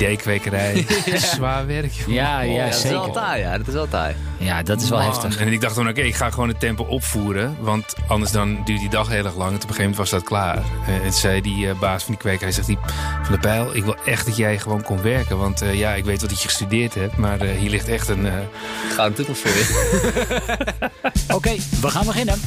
idee-kwekerij. Zwaar werk, joh. Ja, ja, Ja, dat is wel taai, ja. Dat is wel taai. Ja, dat is wel Man. heftig. En ik dacht toen, oké, ik ga gewoon het tempo opvoeren. Want anders dan duurt die dag heel erg lang. En op een gegeven moment was dat klaar. Eh, En toen zei die eh, baas van die kwekerij, zegt die, Van de Pijl, ik wil echt dat jij gewoon kon werken. Want eh, ja, ik weet wat dat je gestudeerd hebt. Maar eh, hier ligt echt een... eh, Gaat een toekomst voor je. Oké, we gaan beginnen.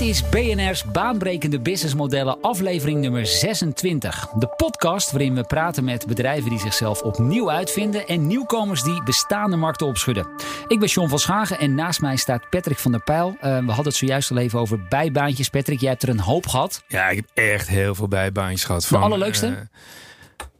Dit is BNR's Baanbrekende Businessmodellen, aflevering nummer 26. De podcast waarin we praten met bedrijven die zichzelf opnieuw uitvinden en nieuwkomers die bestaande markten opschudden. Ik ben John van Schagen en naast mij staat Patrick van der Pijl. Eh, we hadden het zojuist al even over bijbaantjes. Patrick, jij hebt er een hoop gehad. ja, ik heb echt heel veel bijbaantjes gehad. Van, allerleukste? eh,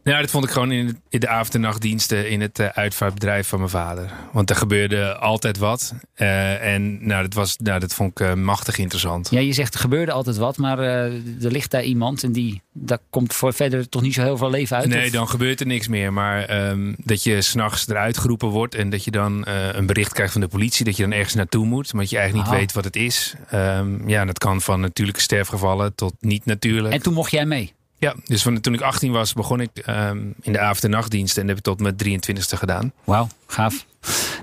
ja, dat vond ik gewoon in, de avond- en nachtdiensten in het eh, uitvaartbedrijf van mijn vader. Want er gebeurde altijd wat. Eh, en nou, dat, was, nou, dat vond ik eh, machtig interessant. Ja, je zegt er gebeurde altijd wat, maar er ligt daar iemand en die, daar komt voor verder toch niet zo heel veel leven uit. Nee, of- dan gebeurt er niks meer. Maar ehm, dat je s'nachts eruit geroepen wordt en dat je dan een bericht krijgt van de politie dat je dan ergens naartoe moet, maar dat je eigenlijk niet weet wat het is. Ehm, ja, dat kan van natuurlijke sterfgevallen tot niet natuurlijk. En toen mocht jij mee. Ja, dus van, toen ik 18 was, begon ik ehm, in de avond- en nachtdienst en heb ik tot mijn 23ste gedaan. Wauw, gaaf.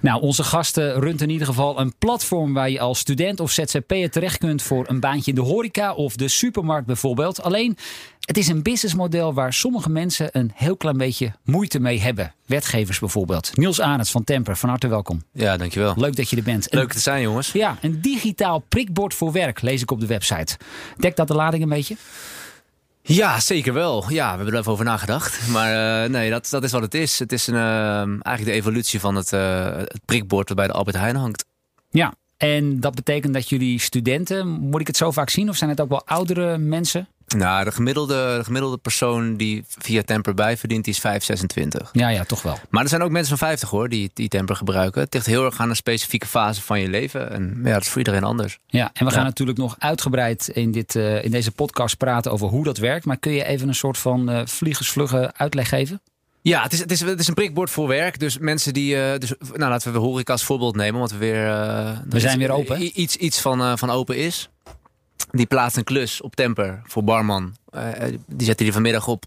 Nou, onze gasten runt in ieder geval een platform waar je als student of ZZP'er terecht kunt voor een baantje in de horeca of de supermarkt bijvoorbeeld. Alleen, het is een businessmodel waar sommige mensen een heel klein beetje moeite mee hebben. Wetgevers bijvoorbeeld. Niels Arends van Temper, van harte welkom. Ja, dankjewel. Leuk dat je er bent. Leuk te zijn, jongens. ja, een digitaal prikbord voor werk lees ik op de website. Dekt dat de lading een beetje? Ja, zeker wel. Ja, we hebben er even over nagedacht. Maar eh, nee, dat, dat is wat het is. Het is een, eh, eigenlijk de evolutie van het, eh, het prikbord dat bij de Albert Heijn hangt. Ja. En dat betekent dat jullie studenten, moet ik het zo vaak zien? Of zijn het ook wel oudere mensen? Nou, de gemiddelde, de gemiddelde persoon die via Temper bijverdient, die is 5, 26. Ja, ja, toch wel. Maar er zijn ook mensen van 50 hoor, die, die Temper gebruiken. Het ligt heel erg aan een specifieke fase van je leven. En ja, dat is voor iedereen anders. Ja, en we gaan natuurlijk nog uitgebreid in, dit, eh, in deze podcast praten over hoe dat werkt. Maar kun je even een soort van eh vliegersvlugge uitleg geven? Ja, het is, het, is, het is een prikbord voor werk. Dus mensen die. eh, dus, nou, laten we horeca als voorbeeld nemen. Want we, weer, We zijn weer open. Iets, iets van, van open is. Die plaatst een klus op temper voor barman. Eh, die zetten die vanmiddag op.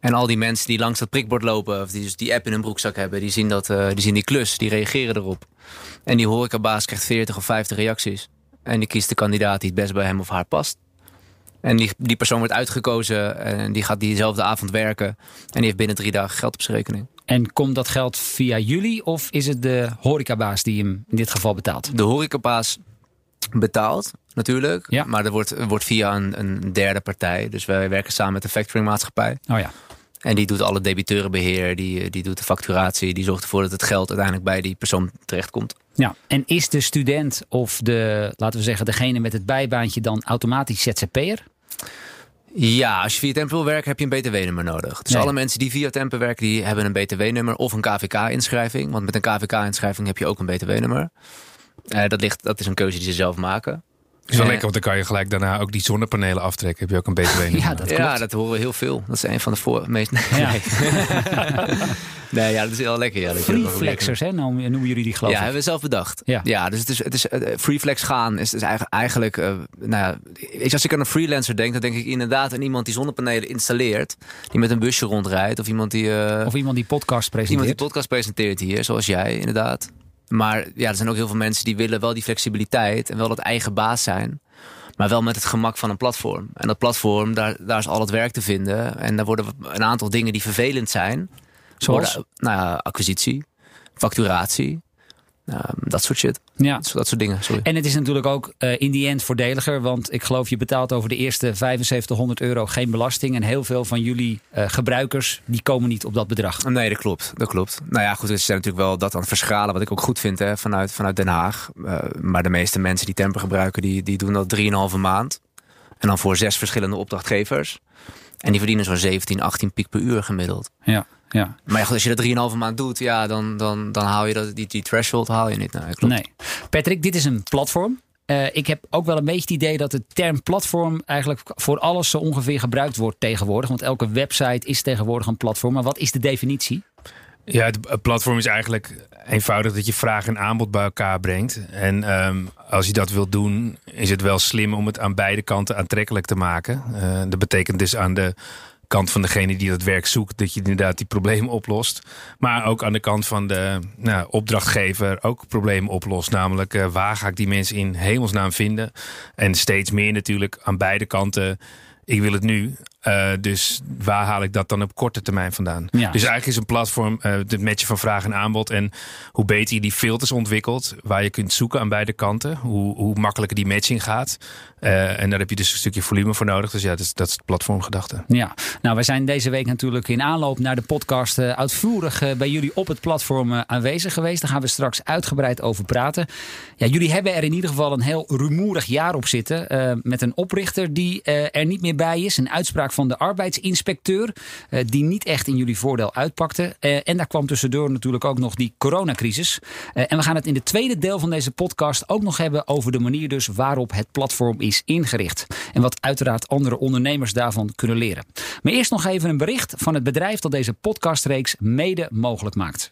En al die mensen die langs dat prikbord lopen, of die dus die app in hun broekzak hebben, die zien, dat, eh, die zien die klus, die reageren erop. En die horecabaas krijgt 40 of 50 reacties. En die kiest de kandidaat die het best bij hem of haar past. En die, die persoon wordt uitgekozen en die gaat diezelfde avond werken. En die heeft binnen drie dagen geld op zijn rekening. En komt dat geld via jullie of is het de horecabaas die hem in dit geval betaalt? De horecabaas betaalt natuurlijk. Ja. Maar er wordt, wordt via een, een derde partij. Dus wij werken samen met de factoringmaatschappij. Oh ja. En die doet alle debiteurenbeheer, die, die doet de facturatie. Die zorgt ervoor dat het geld uiteindelijk bij die persoon terechtkomt. ja. En is de student of de, laten we zeggen, degene met het bijbaantje dan automatisch ZZP'er? Ja, als je via Temper wil werken heb je een btw-nummer nodig. Dus Nee. alle mensen die via Temper werken, die hebben een btw-nummer of een KVK-inschrijving. Want met een KVK-inschrijving heb je ook een btw-nummer. Eh, dat, ligt, dat is een keuze die ze zelf maken. is wel Eh, lekker, want dan kan je gelijk daarna ook die zonnepanelen aftrekken. Heb je ook een BTW nummer. Ja, dat klopt. Ja, dat horen we heel veel. Dat is een van de voor, meest... Nee, Ja. nee. ja, dat is heel lekker. Ja, dat wel Freeflexers, hè, noemen noemen jullie die geloof Ja, hebben we zelf bedacht. Ja. Ja, dus het is, het is eh, freeflex gaan is, is eigenlijk, eigenlijk nou ja, als ik aan een freelancer denk, dan denk ik inderdaad aan iemand die zonnepanelen installeert, die met een busje rondrijdt, of iemand die, eh, Of iemand die podcast iemand die presenteert. podcast presenteert hier, zoals jij inderdaad. Maar ja, er zijn ook heel veel mensen die willen wel die flexibiliteit en wel dat eigen baas zijn. Maar wel met het gemak van een platform. En dat platform, daar, daar is al het werk te vinden. En daar worden een aantal dingen die vervelend zijn. Zoals? Worden, nou ja, acquisitie, facturatie, ehm, dat soort shit. Ja. Dat soort, dingen, sorry. En het is natuurlijk ook eh, in die end voordeliger. Want ik geloof je betaalt over de eerste 7500 euro geen belasting. En heel veel van jullie eh, gebruikers die komen niet op dat bedrag. Nee, dat klopt. Dat klopt. Nou ja, goed, ze zijn natuurlijk wel dat aan het verschalen, wat ik ook goed vind hè, vanuit, vanuit Den Haag. Eh, maar de meeste mensen die Temper gebruiken, die, die doen dat 3,5 maand. En dan voor zes verschillende opdrachtgevers. En die verdienen zo'n 17, 18 piek per uur gemiddeld. Ja, ja. Maar ja, goed, als je dat 3,5 maand doet, ja, dan, dan, dan haal je dat, die, die threshold haal je niet. Nee, klopt. Nee. Patrick, dit is een platform. Uh, ik heb ook wel een beetje het idee dat de term platform eigenlijk voor alles zo ongeveer gebruikt wordt tegenwoordig. Want elke website is tegenwoordig een platform. Maar wat is de definitie? Ja, het platform is eigenlijk eenvoudig dat je vraag en aanbod bij elkaar brengt. En um, als je dat wilt doen, is het wel slim om het aan beide kanten aantrekkelijk te maken. Uh, dat betekent dus aan de kant van degene die dat werk zoekt, dat je inderdaad die problemen oplost. Maar ook aan de kant van de nou, opdrachtgever ook problemen oplost. Namelijk, uh, waar ga ik die mensen in hemelsnaam vinden? En steeds meer natuurlijk aan beide kanten. Ik wil het nu. Uh, dus waar haal ik dat dan op korte termijn vandaan? Ja. Dus eigenlijk is een platform uh, het matchen van vraag en aanbod. En hoe beter je die filters ontwikkelt, waar je kunt zoeken aan beide kanten, hoe, hoe makkelijker die matching gaat. Uh, en daar heb je dus een stukje volume voor nodig. Dus ja, dat is, dat is platformgedachte. Ja, nou, we zijn deze week natuurlijk in aanloop naar de podcast uitvoerig bij jullie op het platform aanwezig geweest. Daar gaan we straks uitgebreid over praten. Ja, jullie hebben er in ieder geval een heel rumoerig jaar op zitten. met een oprichter die er niet meer bij is. Een uitspraak van de arbeidsinspecteur. Uh, die niet echt in jullie voordeel uitpakte. Uh, en daar kwam tussendoor natuurlijk ook nog die coronacrisis. Uh, en we gaan het in het tweede deel van deze podcast ook nog hebben over de manier dus waarop het platform is ingericht. En wat uiteraard andere ondernemers daarvan kunnen leren. Maar eerst nog even een bericht van het bedrijf dat deze podcastreeks mede mogelijk maakt.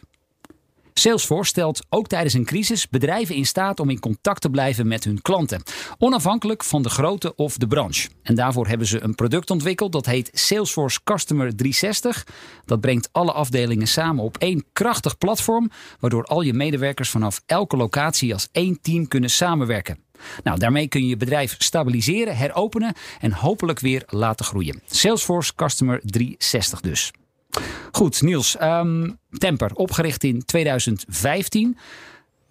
Salesforce stelt ook tijdens een crisis bedrijven in staat om in contact te blijven met hun klanten, onafhankelijk van de grootte of de branche. En daarvoor hebben ze een product ontwikkeld dat heet Salesforce Customer 360. Dat brengt alle afdelingen samen op één krachtig platform, waardoor al je medewerkers vanaf elke locatie als één team kunnen samenwerken. Nou, daarmee kun je je bedrijf stabiliseren, heropenen en hopelijk weer laten groeien. Salesforce Customer 360 dus. Goed, Niels. Um, Temper, opgericht in 2015.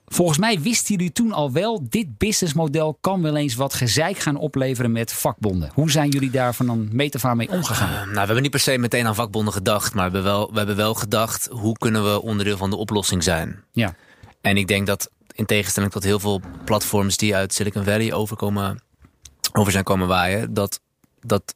Volgens mij wisten jullie toen al wel, dit businessmodel kan wel eens wat gezeik gaan opleveren met vakbonden. Hoe zijn jullie daar van dan metafaan mee omgegaan? Uh, nou, we hebben niet per se meteen aan vakbonden gedacht, maar we hebben, wel, we hebben wel gedacht, hoe kunnen we onderdeel van de oplossing zijn? Ja. En ik denk dat in tegenstelling tot heel veel platforms die uit Silicon Valley overkomen, over zijn komen waaien, dat, dat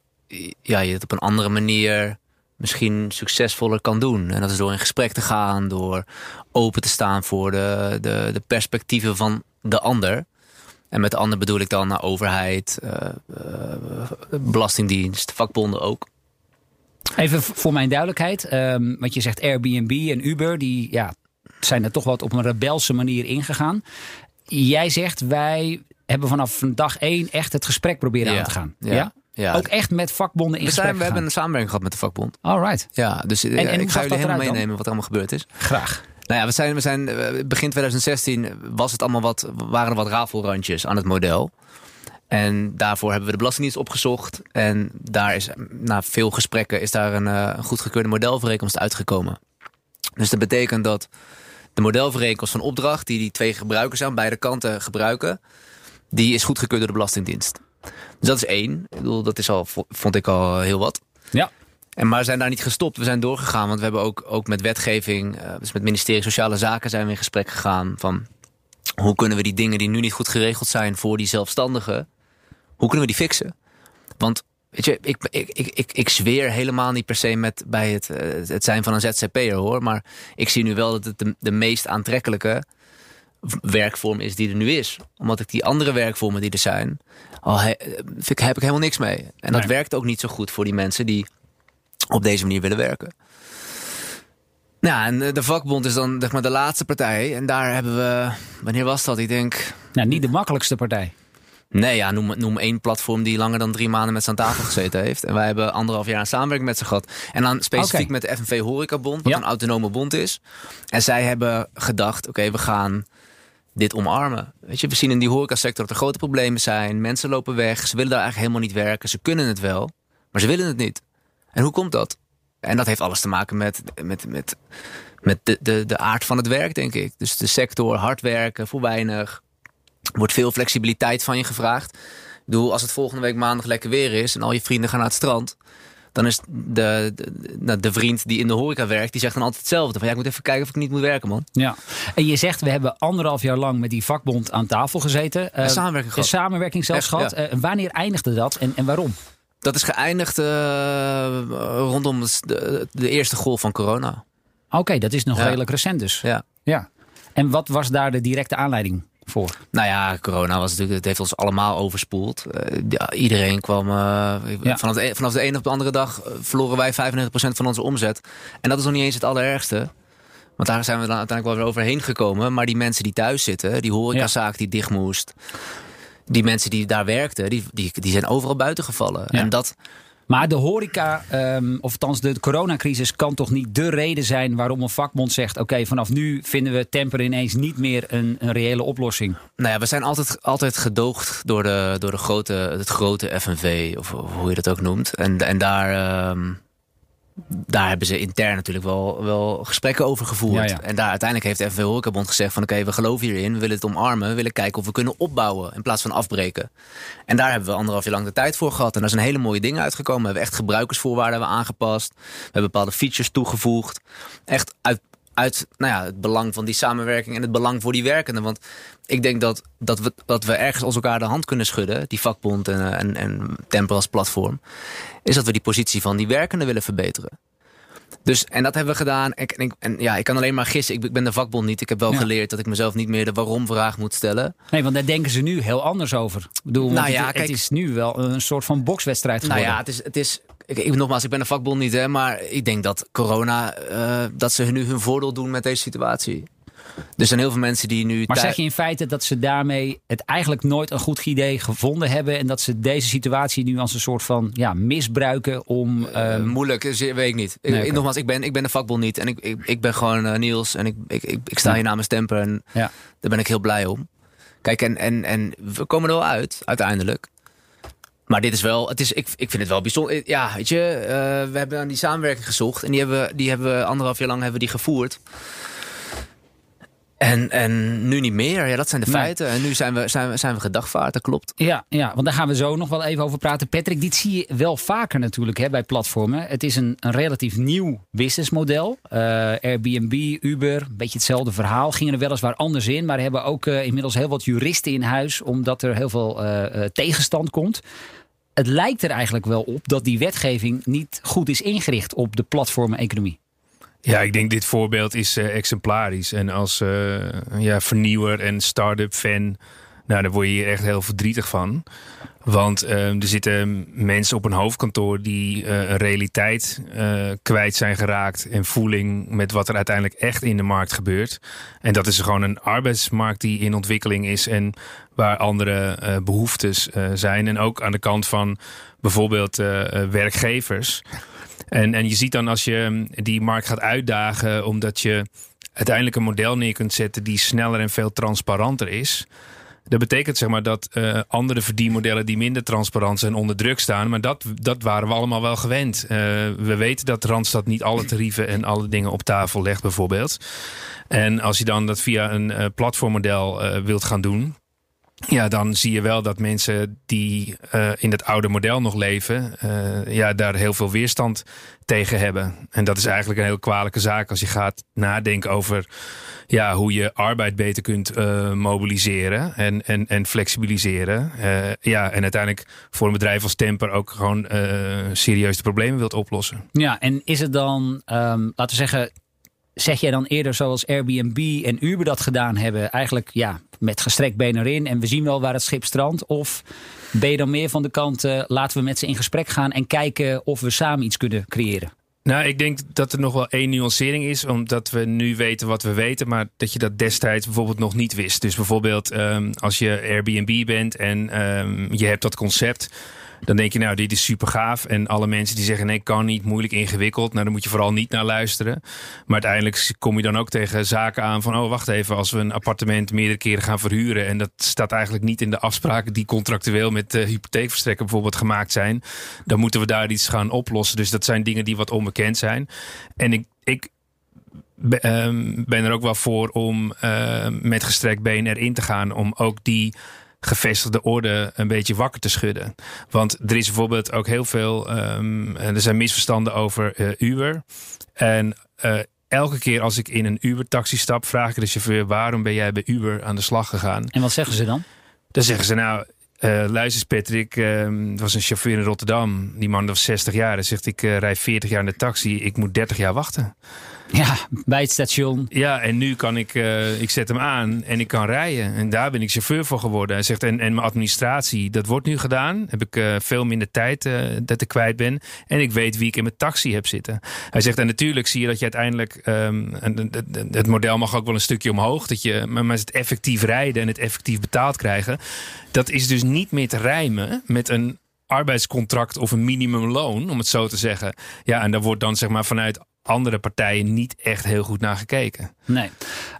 ja, je het op een andere manier misschien succesvoller kan doen. En dat is door in gesprek te gaan, door open te staan voor de, de, de perspectieven van de ander. En met de ander bedoel ik dan naar overheid, uh, uh, belastingdienst, vakbonden ook. Even voor mijn duidelijkheid, um, want je zegt Airbnb en Uber, die ja, zijn er toch wat op een rebelse manier ingegaan. Jij zegt wij hebben vanaf dag één echt het gesprek proberen ja, aan te gaan. Ja. ja? Ja. Ook echt met vakbonden in we, zijn, we hebben een samenwerking gehad met de vakbond. All right. Ja, dus en, en ik ga jullie helemaal meenemen wat er allemaal gebeurd is. Graag. Nou ja, we zijn, we zijn begin 2016 was het allemaal wat, waren er wat rafelrandjes aan het model. En daarvoor hebben we de Belastingdienst opgezocht. En daar is na veel gesprekken is daar een, een goedgekeurde modelverrekenkomst uitgekomen. Dus dat betekent dat de modelverrekenkomst van opdracht, die die twee gebruikers aan beide kanten gebruiken, die is goedgekeurd door de Belastingdienst. Dus dat is één. Ik bedoel, dat is al, vond ik al heel wat. Ja. En maar we zijn daar niet gestopt. We zijn doorgegaan. Want we hebben ook, ook met wetgeving, uh, dus met het ministerie Sociale Zaken zijn we in gesprek gegaan. Van hoe kunnen we die dingen die nu niet goed geregeld zijn voor die zelfstandigen, hoe kunnen we die fixen? Want weet je, ik, ik, ik, ik, ik zweer helemaal niet per se met bij het, uh, het zijn van een ZZP'er hoor. Maar ik zie nu wel dat het de, de meest aantrekkelijke werkvorm is die er nu is. Omdat ik die andere werkvormen die er zijn, al he, heb ik helemaal niks mee. En dat werkt ook niet zo goed voor die mensen die op deze manier willen werken. Nou, en de vakbond is dan zeg maar, de laatste partij. En daar hebben we, wanneer was dat? Ik denk... Nou, niet de makkelijkste partij. Nee, ja, noem, noem één platform die langer dan drie maanden met z'n aan tafel gezeten heeft. En wij hebben anderhalf jaar een samenwerking met ze gehad. En dan specifiek okay. met de FNV Horecabond, wat ja. een autonome bond is. En zij hebben gedacht, oké, okay, we gaan dit omarmen. Weet je, we zien in die horecasector dat er grote problemen zijn. Mensen lopen weg, ze willen daar eigenlijk helemaal niet werken. Ze kunnen het wel, maar ze willen het niet. En hoe komt dat? En dat heeft alles te maken met, met, met, met de, de, de aard van het werk, denk ik. Dus de sector, hard werken, voor weinig. Wordt veel flexibiliteit van je gevraagd. Ik als het volgende week maandag lekker weer is... en al je vrienden gaan naar het strand dan is de, de, de, vriend die in de horeca werkt, die zegt dan altijd hetzelfde. Van ja, ik moet even kijken of ik niet moet werken, man. Ja. En je zegt, we hebben anderhalf jaar lang met die vakbond aan tafel gezeten. Uh, samenwerking gehad. Samenwerking zelfs gehad. Uh, wanneer eindigde dat en, en waarom? Dat is geëindigd uh, rondom de, de, eerste golf van corona. Oké, okay, dat is nog ja. redelijk recent dus. Ja. ja. En wat was daar de directe aanleiding? Voor? Nou ja, corona was natuurlijk, het heeft ons allemaal overspoeld. Uh, ja, iedereen kwam. Uh, ja. vanaf, de, vanaf de ene op de andere dag verloren wij 95% van onze omzet. En dat is nog niet eens het allerergste. Want daar zijn we dan uiteindelijk wel weer overheen gekomen. Maar die mensen die thuis zitten, die horecazaak die dicht moest. Die mensen die daar werkten, die, die, die zijn overal buiten gevallen. En dat, maar de horeca, um, of althans de coronacrisis, kan toch niet de reden zijn waarom een vakbond zegt: oké, vanaf nu vinden we temper ineens niet meer een, een reële oplossing? Nou ja, we zijn altijd, altijd gedoogd door, de, door de grote, het grote FNV, of, hoe je dat ook noemt. En, en daar. Um, daar hebben ze intern natuurlijk wel, wel gesprekken over gevoerd. En daar uiteindelijk heeft de FNV Horecabond gezegd van... oké, we geloven hierin, we willen het omarmen... we willen kijken of we kunnen opbouwen in plaats van afbreken. En daar hebben we anderhalf jaar lang de tijd voor gehad. En daar zijn hele mooie dingen uitgekomen. We hebben echt gebruikersvoorwaarden hebben aangepast. We hebben bepaalde features toegevoegd. Echt uit, uit nou ja, het belang van die samenwerking en het belang voor die werkenden. Want ik denk dat, dat, we, dat we ergens als elkaar de hand kunnen schudden, die vakbond en, en, en Temper als platform, is dat we die positie van die werkenden willen verbeteren. Dus, en dat hebben we gedaan. En, en, ja, ik kan alleen maar gissen. Ik, ben de vakbond niet. Ik heb wel geleerd dat ik mezelf niet meer de waarom-vraag moet stellen. Nee, want daar denken ze nu heel anders over. Ik bedoel, nou ja, het, kijk, het is nu wel een soort van bokswedstrijd geworden. Nou ja, het is, het is ik, ik, nogmaals, ik ben een vakbond niet, hè, maar ik denk dat corona, uh, dat ze nu hun voordeel doen met deze situatie. Er zijn heel veel mensen die nu. Maar zeg je in feite dat ze daarmee het eigenlijk nooit een goed idee gevonden hebben. En dat ze deze situatie nu als een soort van ja, misbruiken om. Uh, moeilijk, weet ik niet. ik, Nogmaals, ik ben, ik ben de vakbond niet. En ik, ik, ik ben gewoon uh, Niels. En ik, ik, ik, sta hier namens Temper. En ja. daar ben ik heel blij om. Kijk, en, en, en we komen er wel uit, uiteindelijk. Maar dit is wel, het is, ik, ik vind het wel bijzonder. Ja, weet je, uh, we hebben aan die samenwerking gezocht. En die hebben, die hebben we anderhalf jaar lang hebben die gevoerd. En, en nu niet meer. Ja, dat zijn de feiten. En nu zijn we, zijn, we, zijn we gedagvaard, dat klopt. Ja, ja, want daar gaan we zo nog wel even over praten. Patrick, dit zie je wel vaker natuurlijk hè, bij platformen. Het is een, een relatief nieuw businessmodel. Uh, Airbnb, Uber, een beetje hetzelfde verhaal. Gingen er weliswaar anders in. Maar hebben ook uh, inmiddels heel wat juristen in huis. Omdat er heel veel uh, tegenstand komt. Het lijkt er eigenlijk wel op dat die wetgeving niet goed is ingericht op de platformeconomie. Ja, ik denk dit voorbeeld is uh, exemplarisch. En als uh, ja, vernieuwer en start-up fan, nou, daar word je hier echt heel verdrietig van. Want uh, er zitten mensen op een hoofdkantoor die een realiteit kwijt zijn geraakt. En voeling met wat er uiteindelijk echt in de markt gebeurt. En dat is gewoon een arbeidsmarkt die in ontwikkeling is. En waar andere behoeftes zijn. En ook aan de kant van bijvoorbeeld werkgevers. En, en je ziet dan als je mm, die markt gaat uitdagen, omdat je uiteindelijk een model neer kunt zetten die sneller en veel transparanter is. Dat betekent zeg maar dat uh, andere verdienmodellen die minder transparant zijn onder druk staan. Maar dat, dat waren we allemaal wel gewend. Uh, we weten dat Randstad niet alle tarieven en alle dingen op tafel legt bijvoorbeeld. En als je dan dat via een uh, platformmodel wilt gaan doen ja, dan zie je wel dat mensen die uh, in het oude model nog leven, uh, ja, daar heel veel weerstand tegen hebben. En dat is eigenlijk een heel kwalijke zaak als je gaat nadenken over ja, hoe je arbeid beter kunt uh, mobiliseren en, en, en flexibiliseren. ja, en uiteindelijk voor een bedrijf als Temper ook gewoon serieus de problemen wilt oplossen. Ja, en is het dan, um, laten we zeggen, zeg jij dan eerder zoals Airbnb en Uber dat gedaan hebben, eigenlijk ja, met gestrekt been erin en we zien wel waar het schip strandt? Of ben je dan meer van de kant, uh, laten we met ze in gesprek gaan en kijken of we samen iets kunnen creëren? Nou, ik denk dat er nog wel één nuancering is, omdat we nu weten wat we weten, maar dat je dat destijds bijvoorbeeld nog niet wist. Dus bijvoorbeeld um, als je Airbnb bent en um, je hebt dat concept dan denk je, nou, dit is super gaaf. En alle mensen die zeggen, nee, kan niet, moeilijk, ingewikkeld. Nou, dan moet je vooral niet naar luisteren. Maar uiteindelijk kom je dan ook tegen zaken aan van, oh, wacht even, als we een appartement meerdere keren gaan verhuren. En dat staat eigenlijk niet in de afspraken die contractueel met de hypotheekverstrekker bijvoorbeeld gemaakt zijn. Dan moeten we daar iets gaan oplossen. Dus dat zijn dingen die wat onbekend zijn. En ik, ik ehm, ben er ook wel voor om uh, met gestrekt been erin te gaan. Om ook die gevestigde orde een beetje wakker te schudden. Want er is bijvoorbeeld ook heel veel. Um, er zijn misverstanden over uh, Uber. En uh, elke keer als ik in een Uber-taxi stap, vraag ik de chauffeur: waarom ben jij bij Uber aan de slag gegaan? En wat zeggen ze dan? Dan zeggen ze nou. Uh, luister Patrick, uh, was een chauffeur in Rotterdam. Die man was 60 jaar. Hij zegt, ik rij 40 jaar in de taxi. Ik moet 30 jaar wachten. Ja, bij het station. Ja, en nu kan ik, uh, ik zet hem aan en ik kan rijden. En daar ben ik chauffeur voor geworden. Hij zegt, en, en mijn administratie, dat wordt nu gedaan. Heb ik uh, veel minder tijd uh, dat ik kwijt ben. En ik weet wie ik in mijn taxi heb zitten. Hij zegt, en natuurlijk zie je dat je uiteindelijk, het, het model mag ook wel een stukje omhoog. Dat je, maar het effectief rijden en het effectief betaald krijgen. Dat is dus niet meer te rijmen met een arbeidscontract of een minimumloon, om het zo te zeggen. Ja, en daar wordt dan zeg maar vanuit andere partijen niet echt heel goed naar gekeken. Nee.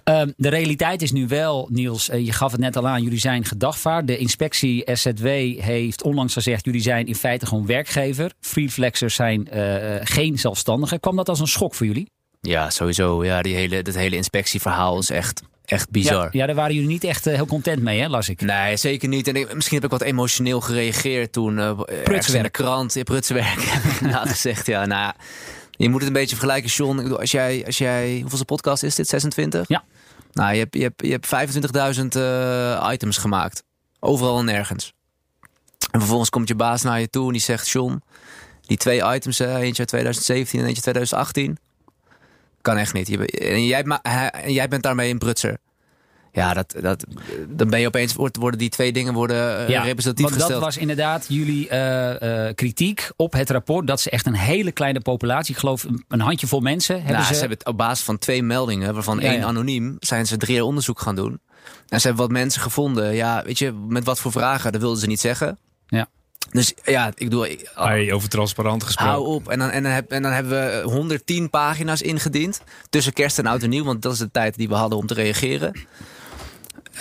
Uh, de realiteit is nu wel, Niels, uh, je gaf het net al aan, jullie zijn gedagvaard. De inspectie SZW heeft onlangs gezegd, jullie zijn in feite gewoon werkgever. Freeflexers zijn uh, geen zelfstandigen. Kwam dat als een schok voor jullie? Ja, sowieso. Ja, die hele, dat hele inspectieverhaal is echt echt bizar. Ja, ja, daar waren jullie niet echt uh, heel content mee, hè, las ik. Nee, zeker niet. En ik, misschien heb ik wat emotioneel gereageerd toen. Uh, Prutswerk. de krant, ja, prutswerk, heb gezegd. Ja, nou, je moet het een beetje vergelijken, John. Als jij, als jij hoeveel podcast is dit? 26? Ja. Nou, je hebt, je hebt, je hebt 25.000 uh, items gemaakt. Overal en nergens. En vervolgens komt je baas naar je toe en die zegt... John, die twee items, eentje uit 2017 en eentje 2018... kan echt niet. Je, en, jij, en jij bent daarmee een prutser. Ja, dat, dat, dan ben je opeens, worden die twee dingen worden ja, representatief want gesteld. dat was inderdaad jullie uh, uh, kritiek op het rapport. Dat ze echt een hele kleine populatie, ik geloof een handjevol mensen. Hebben nou, ze... ze hebben het op basis van twee meldingen, waarvan ja, één ja. anoniem, zijn ze drie jaar onderzoek gaan doen. En ze hebben wat mensen gevonden. Ja, weet je, met wat voor vragen, dat wilden ze niet zeggen. Ja. Dus ja, ik doe. Hey, over transparant gesproken. Hou op. En dan, en, dan heb, en dan hebben we 110 pagina's ingediend. Tussen kerst en oud en nieuw. Want dat is de tijd die we hadden om te reageren.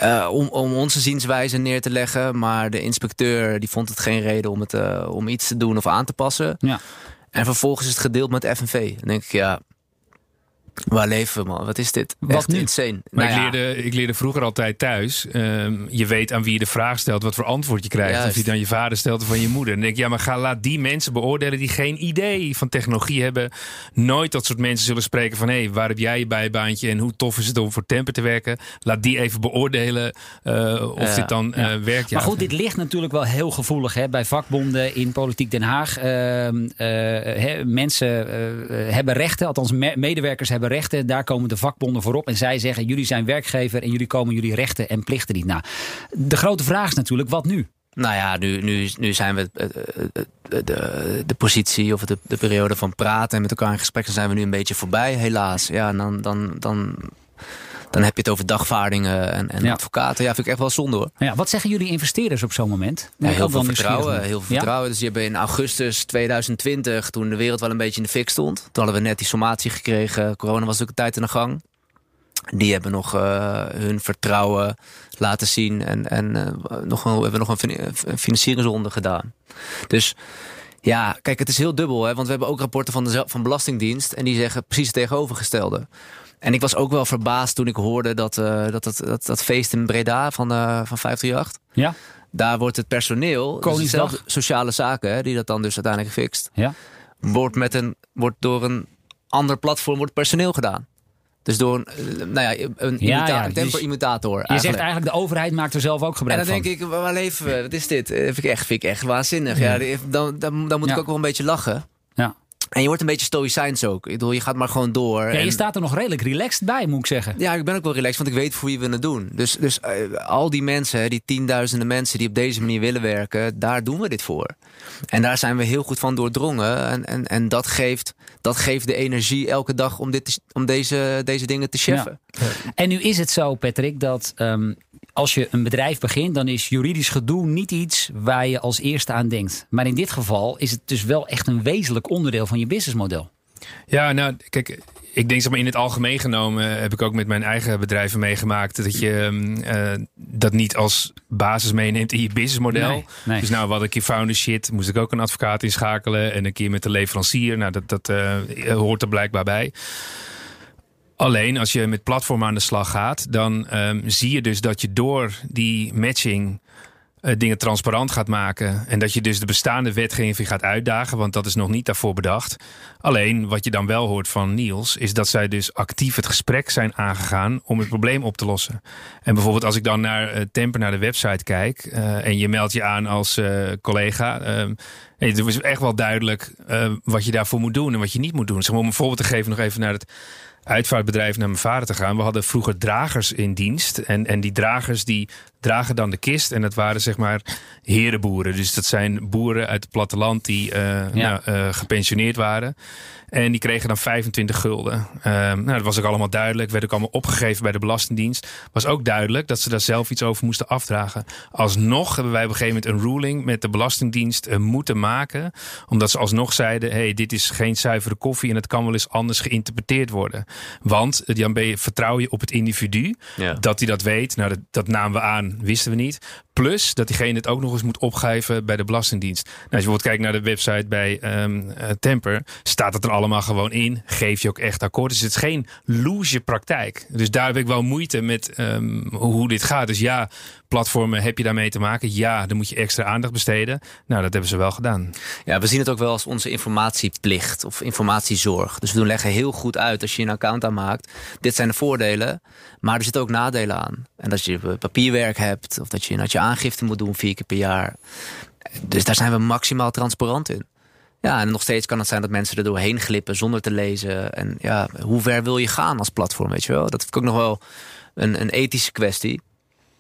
Uh, om, om onze zienswijze neer te leggen. Maar de inspecteur die vond het geen reden om, het, uh, om iets te doen of aan te passen. Ja. En vervolgens is het gedeeld met FNV. Dan denk ik, ja, Waar leven we, man? Wat is dit? Wat Echt nu? insane. Maar Nou ik, ja, leerde, ik leerde vroeger altijd thuis. ehm, je weet aan wie je de vraag stelt, wat voor antwoord je krijgt. Juist. Of je dan je vader stelt of van je moeder. Dan denk ik, ja, maar ga, laat die mensen beoordelen die geen idee van technologie hebben. Nooit dat soort mensen zullen spreken van... hé, hey, waar heb jij je bijbaantje en hoe tof is het om voor Temper te werken? Laat die even beoordelen eh, of Ja. dit dan Ja. eh, werkt. Ja, Maar goed, dit ligt natuurlijk wel heel gevoelig hè, bij vakbonden in Politiek Den Haag. Ehm, eh, hè, mensen eh, hebben rechten, althans me- medewerkers hebben rechten. Daar komen de vakbonden voorop en zij zeggen: jullie zijn werkgever en jullie komen jullie rechten en plichten niet na. De grote vraag is natuurlijk: wat nu? Nou ja, nu, nu, nu zijn we eh, eh, de, de, positie of de, de periode van praten en met elkaar in gesprek zijn we nu een beetje voorbij, helaas. Ja, en dan, dan, dan, dan heb je het over dagvaardingen en, en Ja. advocaten. Ja, vind ik echt wel zonde hoor. Ja, wat zeggen jullie investeerders op zo'n moment? Ja, heel veel vertrouwen. Heel veel vertrouwen. Dus je hebt in augustus 2020, toen de wereld wel een beetje in de fik stond. Toen hadden we net die sommatie gekregen. Corona was ook een tijd in de gang. Die hebben nog eh, hun vertrouwen laten zien. En, en eh, nog een, we hebben nog een fin- een financieringsronde gedaan. Dus ja, kijk, het is heel dubbel. Hè? Want we hebben ook rapporten van de van Belastingdienst. En die zeggen precies het tegenovergestelde. En ik was ook wel verbaasd toen ik hoorde dat, eh, dat, dat, dat, dat feest in Breda van, eh van 538 Ja? daar wordt het personeel, dus Koningsdag. sociale zaken, hè, die dat dan dus uiteindelijk fixt, Ja? wordt, met een, wordt door een ander platform wordt personeel gedaan. Dus door een, eh, nou ja, een, Ja, ja, dus temper-imitator. Je zegt eigenlijk: de overheid maakt er zelf ook en gebruik dan van. denk ik, waar leven we? Wat is dit? Vind ik echt, vind ik echt waanzinnig. Ja, dan, dan, dan moet ik ook wel een beetje lachen. Ja. En je wordt een beetje stoïcijns ook. Ik bedoel, je gaat maar gewoon door. Ja, en- je staat er nog redelijk relaxed bij, moet ik zeggen. Ja, ik ben ook wel relaxed, want ik weet voor wie we het doen. Dus, dus eh, al die mensen, die tienduizenden mensen die op deze manier willen werken, daar doen we dit voor. En daar zijn we heel goed van doordrongen. En, en, en dat, geeft, dat geeft de energie elke dag om, dit te- om deze, deze dingen te cheffen. En nu is het zo, Patrick, dat ehm, als je een bedrijf begint, dan is juridisch gedoe niet iets waar je als eerste aan denkt. Maar in dit geval is het dus wel echt een wezenlijk onderdeel van je businessmodel. Ja, nou, kijk, ik denk zeg maar in het algemeen genomen heb ik ook met mijn eigen bedrijven meegemaakt dat je ehm, eh, dat niet als basis meeneemt in je businessmodel. Nee, nee. Dus nou, hadden een keer founder shit, moest ik ook een advocaat inschakelen en een keer met de leverancier. Nou, dat, dat eh, hoort er blijkbaar bij. Alleen als je met platform aan de slag gaat, dan ehm, zie je dus dat je door die matching eh, dingen transparant gaat maken. En dat je dus de bestaande wetgeving gaat uitdagen, want dat is nog niet daarvoor bedacht. Alleen wat je dan wel hoort van Niels, is dat zij dus actief het gesprek zijn aangegaan om het probleem op te lossen. En bijvoorbeeld als ik dan naar uh, Temper, naar de website kijk en je meldt je aan als collega. Ehm, het is echt wel duidelijk wat je daarvoor moet doen en wat je niet moet doen. Zeg maar, om een voorbeeld te geven nog even naar het uitvaartbedrijf naar mijn vader te gaan. We hadden vroeger dragers in dienst. En, en die dragers die dragen dan de kist. En dat waren zeg maar herenboeren. Dus dat zijn boeren uit het platteland die uh, nou, uh, gepensioneerd waren. En die kregen dan 25 gulden. Uh, nou, dat was ook allemaal duidelijk. Werd ook allemaal opgegeven bij de Belastingdienst. Was ook duidelijk dat ze daar zelf iets over moesten afdragen. Alsnog hebben wij op een gegeven moment een ruling met de Belastingdienst uh, moeten maken. Omdat ze alsnog zeiden: hey, dit is geen zuivere koffie en het kan wel eens anders geïnterpreteerd worden. Want dan ben je, vertrouw je op het individu ja. dat hij dat weet. Nou, dat, dat namen we aan, wisten we niet. Plus dat diegene het ook nog eens moet opgeven bij de Belastingdienst. Nou, als je bijvoorbeeld kijkt naar de website bij um, Temper, staat het er allemaal gewoon in. Geef je ook echt akkoord. Dus het is geen loesje praktijk. Dus daar heb ik wel moeite met um, hoe dit gaat. Dus ja, platformen heb je daarmee te maken. Ja, dan moet je extra aandacht besteden. Nou, dat hebben ze wel gedaan. Ja, we zien het ook wel als onze informatieplicht of informatiezorg. Dus we leggen heel goed uit als je een account aanmaakt. Dit zijn de voordelen, maar er zitten ook nadelen aan. En dat je papierwerk hebt of dat je, dat je aangifte moet doen vier keer per jaar. Dus daar zijn we maximaal transparant in. Ja, en nog steeds kan het zijn dat mensen er doorheen glippen zonder te lezen. En ja, hoe ver wil je gaan als platform, weet je wel? Dat vind ik ook nog wel een, een ethische kwestie.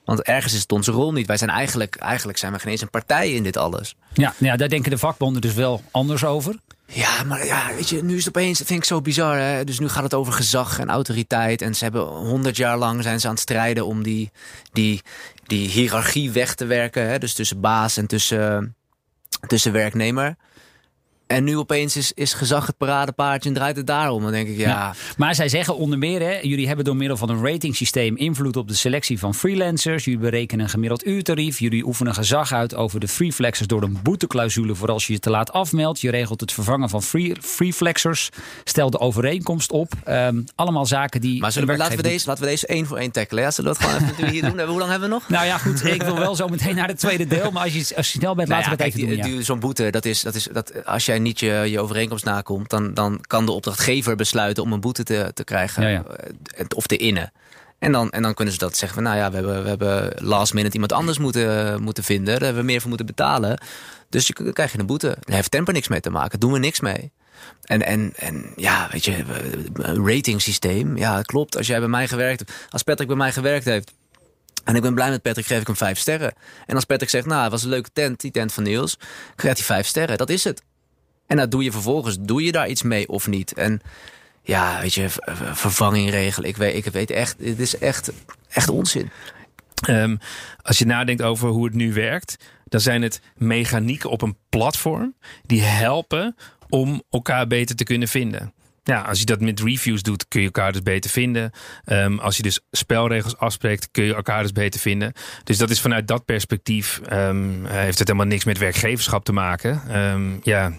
Want ergens is het onze rol niet. Wij zijn eigenlijk, eigenlijk zijn we geen eens een partij in dit alles. Ja, ja, daar denken de vakbonden dus wel anders over. Ja, maar ja, weet je, nu is het opeens, dat vind ik zo bizar. Hè? Dus nu gaat het over gezag en autoriteit. En ze hebben honderd jaar lang zijn ze aan het strijden om die, die, die hiërarchie weg te werken. Hè? Dus tussen baas en tussen, tussen werknemer. En nu opeens is, is gezag het paradepaardje en draait het daarom. Dan denk ik, ja. Maar zij zeggen onder meer, hè, jullie hebben door middel van een ratingsysteem invloed op de selectie van freelancers. Jullie berekenen een gemiddeld uurtarief. Jullie oefenen gezag uit over de freeflexers door een boeteclausule voor als je je te laat afmeldt. Je regelt het vervangen van free, freeflexers. Stel de overeenkomst op. Um, allemaal zaken die. Maar zullen we, laten, we deze, laten we deze één voor één tackelen. Ja? Zullen we het gewoon even hier doen? Hoe lang hebben we nog? Nou ja, goed. Ik wil wel zo meteen naar het tweede deel. Maar als je, als je snel bent, nou laten we het even doen. Ja. Zo'n boete, dat is, dat is dat, als jij niet je, je overeenkomst nakomt, dan, dan kan de opdrachtgever besluiten om een boete te, te krijgen ja, eh, of te innen. En dan, en dan kunnen ze dat zeggen. Nou ja, we hebben, we hebben last minute iemand anders moeten, moeten vinden. Daar hebben we meer voor moeten betalen. Dus je, dan krijg je een boete. Daar heeft Temper niks mee te maken. Doen we niks mee. En, en, en ja, weet je, een ratingsysteem. Ja, klopt. Als jij bij mij gewerkt hebt, als Patrick bij mij gewerkt heeft. En ik ben blij met Patrick, geef ik hem vijf sterren. En als Patrick zegt, nou, het was een leuke tent, die tent van Niels. Krijgt hij vijf sterren. Dat is het. En dat doe je vervolgens, doe je daar iets mee of niet? En ja, weet je, vervanging regelen. Ik weet, ik weet echt, dit is echt, echt onzin. Um, als je nadenkt over hoe het nu werkt, dan zijn het mechanieken op een platform die helpen om elkaar beter te kunnen vinden ja, als je dat met reviews doet, kun je elkaar dus beter vinden. Um, als je dus spelregels afspreekt, kun je elkaar dus beter vinden. Dus dat is vanuit dat perspectief um, heeft het helemaal niks met werkgeverschap te maken. Um, ja,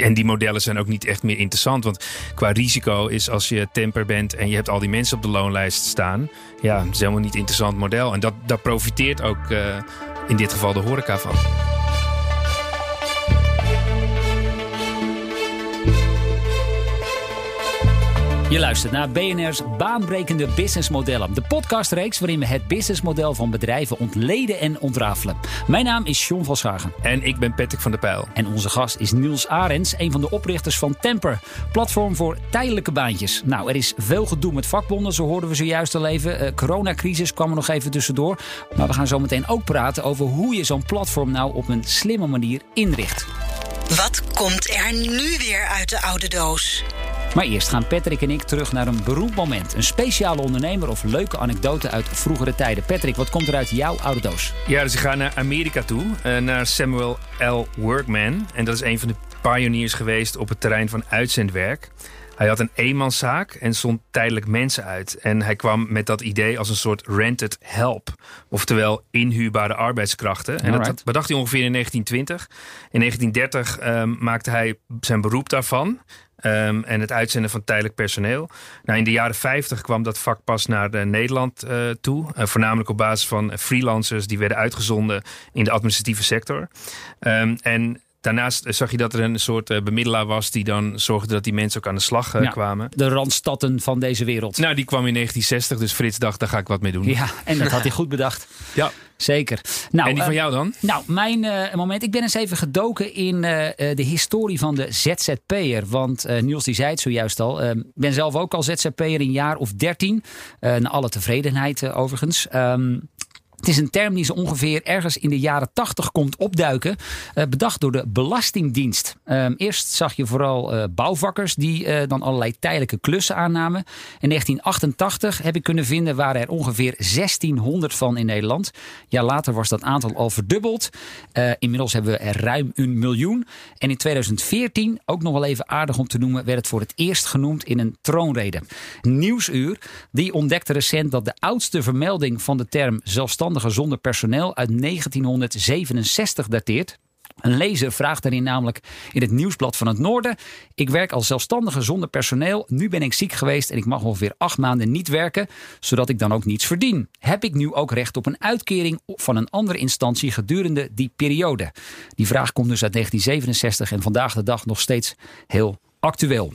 en die modellen zijn ook niet echt meer interessant. Want qua risico is als je temper bent en je hebt al die mensen op de loonlijst staan. Ja, het is helemaal niet interessant model. En dat, daar profiteert ook uh, in dit geval de horeca van. Je luistert naar BNR's baanbrekende businessmodellen. De podcastreeks waarin we het businessmodel van bedrijven ontleden en ontrafelen. Mijn naam is John van Schagen. En ik ben Patrick van der Pijl. En onze gast is Niels Arends, een van de oprichters van Temper. Platform voor tijdelijke baantjes. Nou, er is veel gedoe met vakbonden, zo hoorden we zojuist al even. Uh, coronacrisis kwam er nog even tussendoor. Maar we gaan zo meteen ook praten over hoe je zo'n platform nou op een slimme manier inricht. Wat komt er nu weer uit de oude doos? Maar eerst gaan Patrick en ik terug naar een beroepmoment. Een speciale ondernemer of leuke anekdote uit vroegere tijden. Patrick, wat komt er uit jouw oude doos? Ja, dus ik ga naar Amerika toe. Uh, naar Samuel L. Workman. En dat is een van de pioniers geweest op het terrein van uitzendwerk. Hij had een eenmanszaak en zond tijdelijk mensen uit. En hij kwam met dat idee als een soort rented help. Oftewel inhuurbare arbeidskrachten. En dat bedacht hij ongeveer in 1920. In 1930 ehm, maakte hij zijn beroep daarvan. ehm, en het uitzenden van tijdelijk personeel. Nou, in de jaren 50 kwam dat vak pas naar eh, Nederland eh, toe. Eh, voornamelijk op basis van freelancers die werden uitgezonden in de administratieve sector. Ehm, en daarnaast eh, zag je dat er een soort eh, bemiddelaar was die dan zorgde dat die mensen ook aan de slag eh, Ja. kwamen. De randstadden van deze wereld. Nou, die kwam in 1960, dus Frits dacht, daar ga ik wat mee doen. Ja, en dat had hij goed bedacht. Ja. Zeker. Nou, en die van jou dan? Nou, mijn moment. Ik ben eens even gedoken in de historie van de ZZP'er. Want Niels die zei het zojuist al. eh, Ik ben zelf ook al ZZP'er een jaar of dertien. Naar alle tevredenheid overigens. Ehm, het is een term die zo ongeveer ergens in de jaren tachtig komt opduiken. eh, bedacht door de Belastingdienst. Ehm, eerst zag je vooral eh, bouwvakkers die eh, dan allerlei tijdelijke klussen aannamen. In 1988 heb ik kunnen vinden waren er ongeveer 1600 van in Nederland. Jaar later was dat aantal al verdubbeld. Inmiddels hebben we er ruim een miljoen. En in 2014, ook nog wel even aardig om te noemen, werd het voor het eerst genoemd in een troonrede. Nieuwsuur, die ontdekte recent dat de oudste vermelding van de term zelfstandige zonder personeel uit 1967 dateert. Een lezer vraagt daarin namelijk in het nieuwsblad van het Noorden. Ik werk als zelfstandige zonder personeel. Nu ben ik ziek geweest en ik mag ongeveer acht maanden niet werken, zodat ik dan ook niets verdien. Heb ik nu ook recht op een uitkering van een andere instantie gedurende die periode? Die vraag komt dus uit 1967 en vandaag de dag nog steeds heel actueel.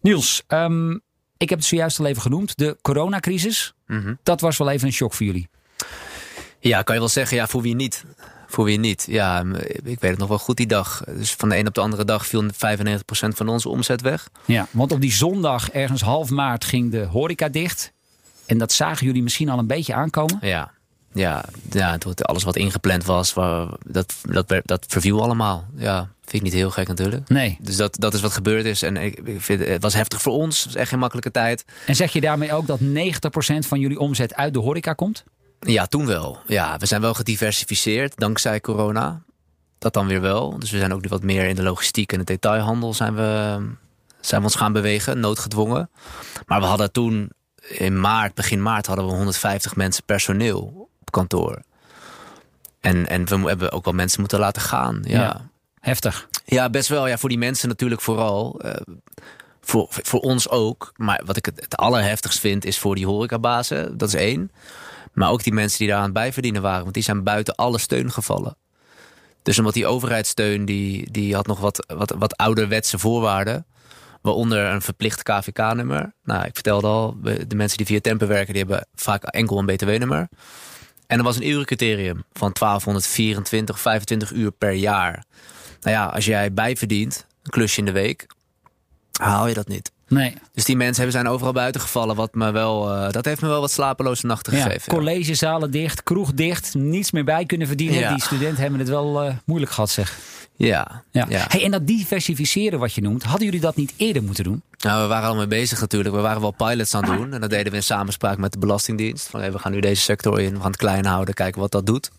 Niels, ehm, ik heb het zojuist al even genoemd. De coronacrisis. Mhm. Dat was wel even een shock voor jullie. Ja, kan je wel zeggen, ja, voor wie niet? Voor wie niet? Ja, ik weet het nog wel goed die dag. Dus van de een op de andere dag viel 95% van onze omzet weg. Ja, want op die zondag, ergens half maart, ging de horeca dicht. En dat zagen jullie misschien al een beetje aankomen. Ja, ja, ja alles wat ingepland was, dat, dat, dat verviel allemaal. Ja, vind ik niet heel gek natuurlijk. Nee. Dus dat, dat is wat gebeurd is. En ik, ik vind, het was heftig voor ons. Het was echt geen makkelijke tijd. En zeg je daarmee ook dat 90% van jullie omzet uit de horeca komt? Ja, toen wel. Ja, we zijn wel gediversificeerd dankzij corona. Dat dan weer wel. Dus we zijn ook nu wat meer in de logistiek en de detailhandel zijn we, zijn we ons gaan bewegen, noodgedwongen. Maar we hadden toen in maart, begin maart, hadden we 150 mensen personeel op kantoor. En, en we hebben ook wel mensen moeten laten gaan. Ja, Ja. ja. Heftig. best wel. Ja, voor die mensen natuurlijk vooral. Eh, voor, voor ons ook. Maar wat ik het, het allerheftigst vind is voor die horecabazen. Dat is één. Maar ook die mensen die daar aan het bijverdienen waren. Want die zijn buiten alle steun gevallen. Dus omdat die overheidssteun, die, die had nog wat, wat, wat ouderwetse voorwaarden. Waaronder een verplicht KVK-nummer. Nou, ik vertelde al, de mensen die via Tempen werken, die hebben vaak enkel een BTW-nummer. En er was een urencriterium van 1224, 25 uur per jaar. Nou ja, als jij bijverdient, een klusje in de week, haal je dat niet. Nee. Dus die mensen hebben zijn overal buiten gevallen. Wat me wel, eh, dat heeft me wel wat slapeloze nachten Ja, gegeven. ja. collegezalen dicht, kroeg dicht, niets meer bij kunnen verdienen. Ja. Die studenten hebben het wel eh, moeilijk gehad, zeg. Ja, Ja. ja. Hey, en dat diversificeren wat je noemt, hadden jullie dat niet eerder moeten doen? Nou, we waren al mee bezig natuurlijk. We waren wel pilots aan het doen. En dat deden we in samenspraak met de Belastingdienst. Van, hey, we gaan nu deze sector in, we gaan het klein houden, kijken wat dat doet.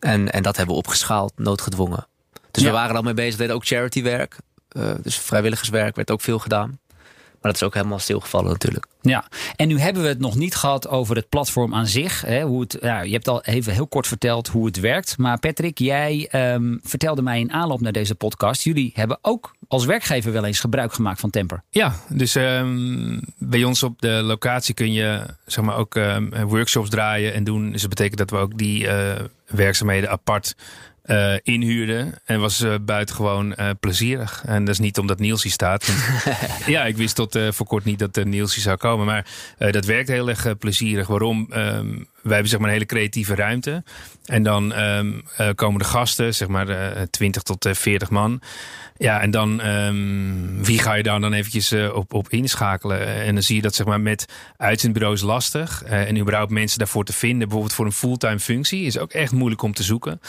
En, en dat hebben we opgeschaald, noodgedwongen. Dus Ja. we waren al mee bezig, we deden ook charitywerk. Eh, dus vrijwilligerswerk werd ook veel gedaan. Maar dat is ook helemaal stilgevallen natuurlijk. Ja, en nu hebben we het nog niet gehad over het platform aan zich. Hè, hoe het, ja, je hebt al even heel kort verteld hoe het werkt. Maar Patrick, jij ehm, vertelde mij in aanloop naar deze podcast. Jullie hebben ook als werkgever wel eens gebruik gemaakt van Temper. Ja, dus ehm, bij ons op de locatie kun je zeg maar, ook ehm, workshops draaien en doen. Dus dat betekent dat we ook die eh, werkzaamheden apart eh, inhuurden. En was uh, buitengewoon uh, plezierig. En dat is niet omdat Niels hier staat. Want, ja, ik wist tot voor kort niet dat Niels hier zou komen. Maar dat werkt heel erg plezierig. Waarom? Um, wij hebben zeg maar een hele creatieve ruimte. En dan um, komen de gasten, zeg maar 20 tot 40 man. Ja, en dan um, wie ga je daar dan eventjes uh, op, op inschakelen? En dan zie je dat zeg maar met uitzendbureaus lastig. Uh, en überhaupt mensen daarvoor te vinden. Bijvoorbeeld voor een fulltime functie is ook echt moeilijk om te zoeken.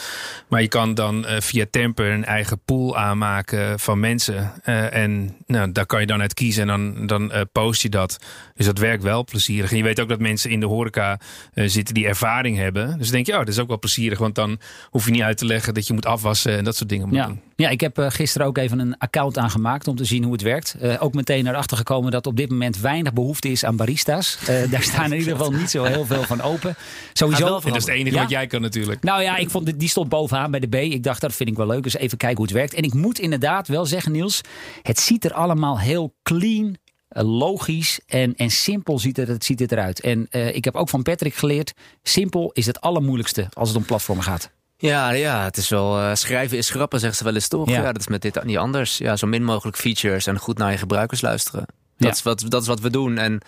Maar je kan dan uh, via Temper een eigen pool aanmaken van mensen. Uh, en nou, daar kan je dan uit kiezen en dan, dan uh, post je dat. Dus dat werkt wel plezierig. En je weet ook dat mensen in de horeca uh, zitten zitten die ervaring hebben. Dus denk je, oh, dat is ook wel plezierig. Want dan hoef je niet uit te leggen dat je moet afwassen en dat soort dingen moet Ja. doen. ja, ik heb eh, gisteren ook even een account aangemaakt om te zien hoe het werkt. Eh, ook meteen erachter gekomen dat op dit moment weinig behoefte is aan barista's. Eh, daar staan in ieder geval niet zo heel veel van open. Sowieso. En dat is het enige Ja? wat jij kan natuurlijk. Nou ja, ik vond, die stond bovenaan bij de B. Ik dacht, dat vind ik wel leuk. Dus even kijken hoe het werkt. En ik moet inderdaad wel zeggen, Niels. Het ziet er allemaal heel clean, logisch en, en simpel ziet het, ziet het eruit. En eh, ik heb ook van Patrick geleerd. Simpel is het allermoeilijkste als het om platformen gaat. Ja, ja, het is wel. eh, schrijven is grappen, zegt ze wel eens toch? Ja. Ja. dat is met dit niet anders. Ja, zo min mogelijk features en goed naar je gebruikers luisteren. Ja. Dat, is, wat, dat is wat we doen. En,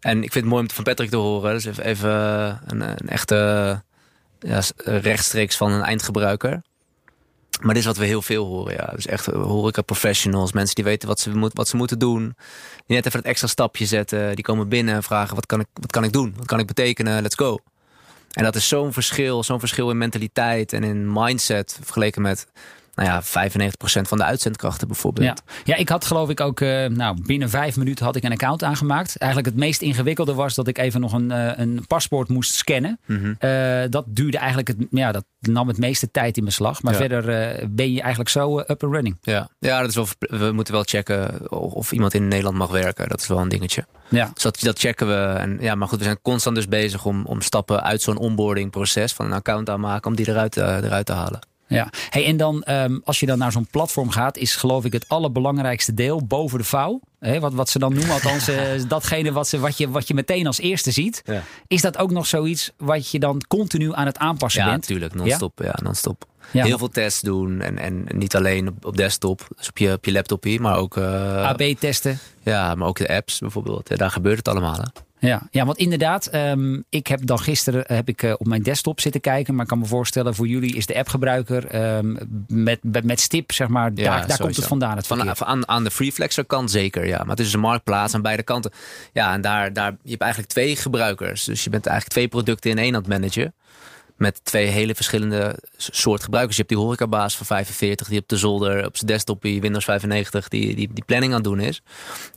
en ik vind het mooi om het van Patrick te horen. Dus even, even een, een echte ja, rechtstreeks van een eindgebruiker. Maar dit is wat we heel veel horen. Ja. Dus echt eh, horeca professionals, mensen die weten wat ze, moet, wat ze moeten doen. Die net even het extra stapje zetten. Die komen binnen en vragen: wat kan ik, wat kan ik doen? Wat kan ik betekenen? Let's go. En dat is zo'n verschil, zo'n verschil in mentaliteit en in mindset vergeleken met nou ja, 95% van de uitzendkrachten bijvoorbeeld. Ja. ja, ik had geloof ik ook, eh, nou, binnen vijf minuten had ik een account aangemaakt. Eigenlijk het meest ingewikkelde was dat ik even nog een, eh, een paspoort moest scannen. Mhm. Eh, dat duurde eigenlijk, het, ja, dat nam het meeste tijd in beslag. Maar Ja. verder ben je eigenlijk zo up and running. Ja, ja dat is wel, we moeten wel checken of iemand in Nederland mag werken. Dat is wel een dingetje. Ja. Dus dat, dat checken we. En, ja, maar goed, we zijn constant dus bezig om, om stappen uit zo'n onboarding proces van een account aanmaken, om die eruit, eruit te halen. Ja. Hey, en dan, ehm, als je dan naar zo'n platform gaat, is geloof ik het allerbelangrijkste deel boven de vouw. Hè, wat, wat ze dan noemen, althans eh, datgene wat, ze, wat, je, wat je meteen als eerste ziet. Ja. Is dat ook nog zoiets wat je dan continu aan het aanpassen Ja, bent? natuurlijk, non-stop. Ja? non-stop. Ja, Heel veel tests doen en, en niet alleen op, op desktop, dus op je, op je laptop hier, maar ook, eh, AB testen. ja, maar ook de apps bijvoorbeeld. Ja, daar gebeurt het allemaal. Hè? Ja, ja, want inderdaad, ehm, ik heb dan gisteren heb ik, eh, op mijn desktop zitten kijken. Maar ik kan me voorstellen, voor jullie is de appgebruiker ehm, met, met, met stip, zeg maar, daar, daar komt het vandaan. Het Van, aan, aan de Freeflexer kant zeker, ja. Maar het is een marktplaats aan beide kanten. Ja, en daar, daar, je hebt eigenlijk twee gebruikers. Dus je bent eigenlijk twee producten in één aan het managen. Met twee hele verschillende soort gebruikers. Je hebt die horecabaas van 45, die op de zolder, op zijn desktop, die Windows 95, die, die, die planning aan het doen is.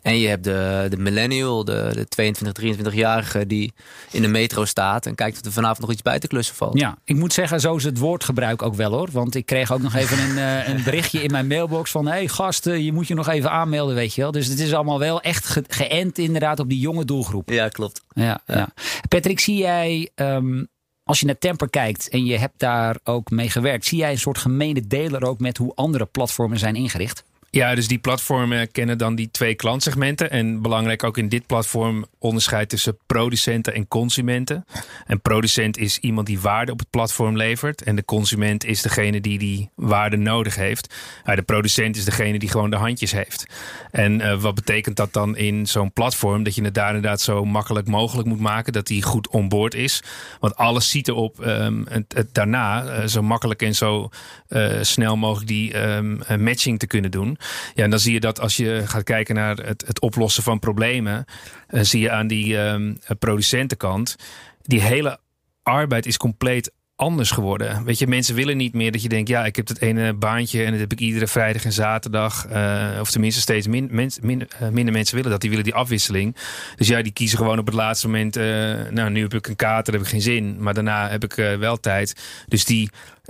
En je hebt de, de millennial, de, de 22, 23-jarige, die in de metro staat en kijkt of er vanavond nog iets bij te klussen valt. Ja, ik moet zeggen, zo is het woordgebruik ook wel hoor. Want ik kreeg ook nog even een, eh, een berichtje in mijn mailbox van... hé hey, gasten, je moet je nog even aanmelden, weet je wel. Dus het is allemaal wel echt ge- geënt inderdaad op die jonge doelgroep. Ja, klopt. Ja, ja. Patrick, zie jij, ehm, als je naar Temper kijkt en je hebt daar ook mee gewerkt... zie jij een soort gemene deler ook met hoe andere platformen zijn ingericht? Ja, dus die platformen kennen dan die twee klantsegmenten. En belangrijk ook in dit platform onderscheid tussen producenten en consumenten. En producent is iemand die waarde op het platform levert. En de consument is degene die die waarde nodig heeft. De producent is degene die gewoon de handjes heeft. En eh, wat betekent dat dan in zo'n platform? Dat je het daar inderdaad zo makkelijk mogelijk moet maken. Dat die goed onboord is. Want alles ziet erop ehm, het, daarna eh, zo makkelijk en zo eh, snel mogelijk die ehm, eh, matching te kunnen doen. Ja, en dan zie je dat als je gaat kijken naar het, het oplossen van problemen, eh, zie je aan die ehm, producentenkant, die hele arbeid is compleet anders geworden. Weet je, mensen willen niet meer dat je denkt, ja, ik heb dat ene baantje en dat heb ik iedere vrijdag en zaterdag. eh, of tenminste steeds eh, minder mensen willen dat. Die willen die afwisseling. Dus ja, die kiezen gewoon op het laatste moment, eh, nou, nu heb ik een kater, heb ik geen zin. Maar daarna heb ik wel tijd. Dus die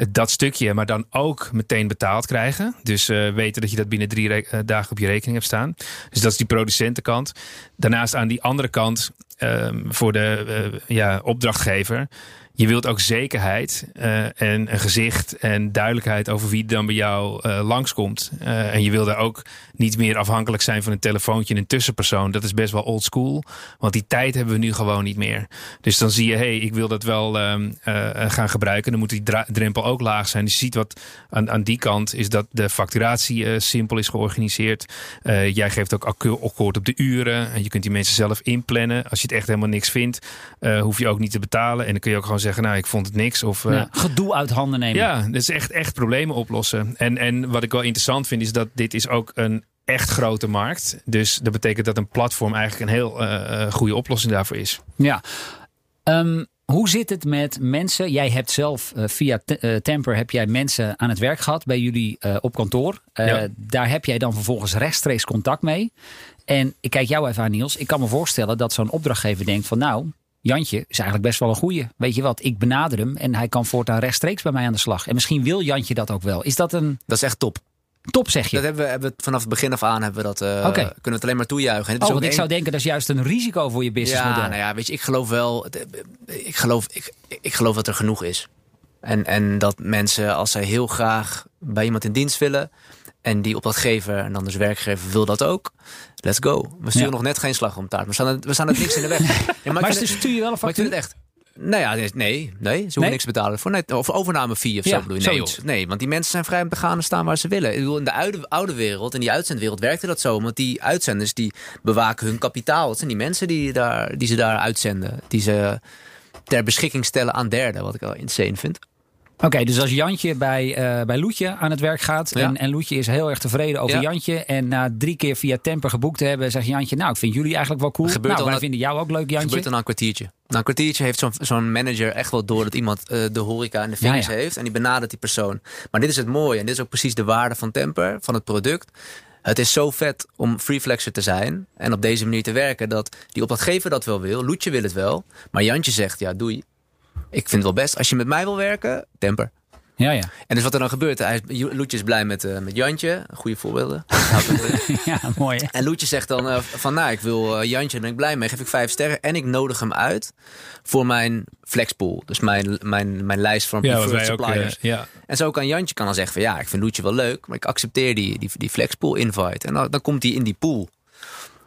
dat stukje, maar dan ook meteen betaald krijgen. Dus weten dat je dat binnen drie dagen op je rekening hebt staan. Dus dat is die producentenkant. Daarnaast aan die andere kant, ehm, voor de ja, opdrachtgever. Je wilt ook zekerheid eh, en een gezicht en duidelijkheid over wie dan bij jou eh, langskomt. Eh, en je wil daar ook niet meer afhankelijk zijn van een telefoontje en een tussenpersoon. Dat is best wel old school. Want die tijd hebben we nu gewoon niet meer. Dus dan zie je, hey, ik wil dat wel ehm, eh, gaan gebruiken. Dan moet die drempel ook laag zijn. Dus je ziet wat aan, aan die kant is dat de facturatie simpel is georganiseerd. Jij geeft ook akkoord op de uren. En je kunt die mensen zelf inplannen. Als je het echt helemaal niks vindt, hoef je ook niet te betalen. En dan kun je ook gewoon zeggen, nou, ik vond het niks. Of, eh, Ja, gedoe uit handen nemen. ja, dat is echt, echt problemen oplossen. En, en wat ik wel interessant vind, is dat dit is ook een echt grote markt. Dus dat betekent dat een platform eigenlijk een heel eh, goede oplossing daarvoor is. Ja. Ehm, hoe zit het met mensen? Jij hebt zelf via Te- Temper heb jij mensen aan het werk gehad bij jullie op kantoor. Ja. Daar heb jij dan vervolgens rechtstreeks contact mee. En ik kijk jou even aan Niels. Ik kan me voorstellen dat zo'n opdrachtgever denkt van nou, Jantje is eigenlijk best wel een goeie. Weet je wat, ik benader hem en hij kan voortaan rechtstreeks bij mij aan de slag. En misschien wil Jantje dat ook wel. Is dat een Dat is echt top. top, zeg je? Dat hebben we, hebben we vanaf het begin af aan hebben we dat, eh, Oké. kunnen we het alleen maar toejuichen. En het is Oh, ook want ik zou denken dat is juist een risico voor je businessmodel. Ja, nou ja, weet je, ik geloof wel. het- Ik geloof, ik, ik geloof dat er genoeg is. En, en dat mensen, als zij heel graag bij iemand in dienst willen. En die opdrachtgever en dan dus werkgever wil dat ook. Let's go. We sturen Ja. nog net geen slagroomtaart. We staan, er- we staan er niks in de weg. Ja, maar vind het- stuur je wel een maar ik vind factuur? het echt. Nou ja, nee, nee, ze hoeven Nee? niks te betalen voor. Nee, of overname fee of Ja, zo bedoel je. Nee, nee, want die mensen zijn vrij om te gaan en staan waar ze willen. Ik bedoel, in de oude, oude wereld, in die uitzendwereld werkte dat zo. Want die uitzenders die bewaken hun kapitaal. Het zijn die mensen die, daar, die ze daar uitzenden. Die ze ter beschikking stellen aan derden. Wat ik wel insane vind. Oké, dus als Jantje bij, eh, bij Loetje aan het werk gaat. Ja. En, en Loetje is heel erg tevreden over Ja. Jantje. En na drie keer via Temper geboekt te hebben, zegt Jantje: Nou, ik vind jullie eigenlijk wel cool. Gebeurt nou, wij vinden jou ook leuk, Jantje. gebeurt dan een kwartiertje. Na een kwartiertje heeft zo'n zo'n manager echt wel door dat iemand eh, de horeca in de vingers ja. heeft. En die benadert die persoon. Maar dit is het mooie. En dit is ook precies de waarde van Temper, van het product. Het is zo vet om freeflexer te zijn. En op deze manier te werken. Dat die opdrachtgever dat wel wil. Loetje wil het wel. Maar Jantje zegt, ja doei. Ik vind het wel best. Als je met mij wil werken, Temper. Ja, ja. En dus wat er dan gebeurt. Hij, is- Loetje is blij met, eh, met Jantje. Goede voorbeelden. ja, mooi. hè? En Loetje zegt dan eh, van, nou, ik wil eh, Jantje, daar ben ik blij mee. Geef ik vijf sterren. En ik nodig hem uit voor mijn flexpool. Dus mijn, mijn, mijn lijst van Ja, preferred ook. suppliers. eh, ja. En zo kan Jantje kan dan zeggen van, ja, ik vind Loetje wel leuk. Maar ik accepteer die, die, die flexpool invite. En dan, dan komt hij in die pool.